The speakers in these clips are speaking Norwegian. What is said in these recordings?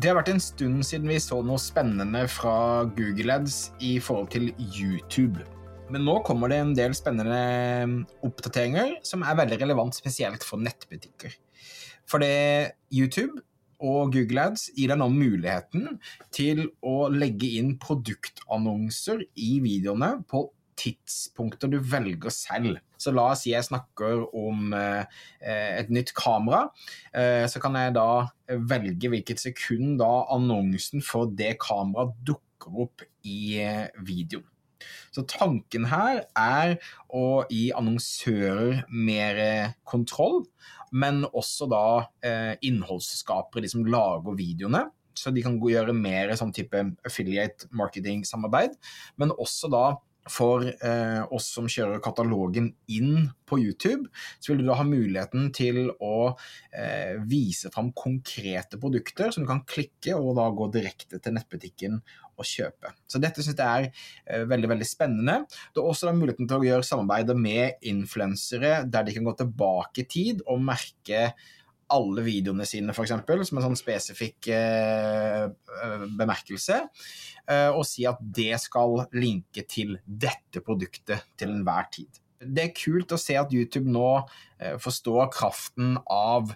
Det har vært en stund siden vi så noe spennende fra Google Ads i forhold til YouTube. Men nå kommer det en del spennende oppdateringer som er veldig relevant spesielt for nettbutikker. For det YouTube og Google Ads gir deg nå muligheten til å legge inn produktannonser i videoene på tidspunkter du velger selv. Så la oss si jeg snakker om eh, et nytt kamera. Eh, så kan jeg da velge hvilket sekund da annonsen for det kameraet dukker opp i eh, videoen. Så tanken her er å gi annonsører mer kontroll, men også da eh, innholdsskapere, de som lager videoene. Så de kan gjøre mer sånn type affiliate marketing-samarbeid, men også da for eh, oss som kjører katalogen inn på YouTube, så vil du da ha muligheten til å eh, vise fram konkrete produkter som du kan klikke og da gå direkte til nettbutikken og kjøpe. Så dette synes jeg er eh, veldig veldig spennende. Det er også da muligheten til å gjøre samarbeider med influensere der de kan gå tilbake i tid og merke alle videoene sine, f.eks., som en sånn spesifikk eh, eh, bemerkelse, eh, og si at det skal linke til dette produktet til enhver tid. Det er kult å se at YouTube nå forstår kraften av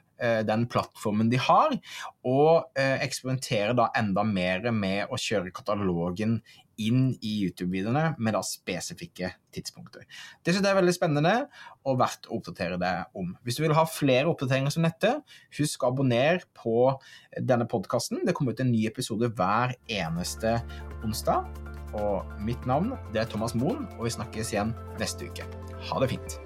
den plattformen de har, og eksperimenterer da enda mer med å kjøre katalogen inn i YouTube-videoene med da spesifikke tidspunkter. Det synes jeg er veldig spennende og verdt å oppdatere deg om. Hvis du vil ha flere oppdateringer som dette, husk å abonnere på denne podkasten. Det kommer ut en ny episode hver eneste onsdag. Og mitt navn det er Thomas Moen, og vi snakkes igjen neste uke. Ha det fint.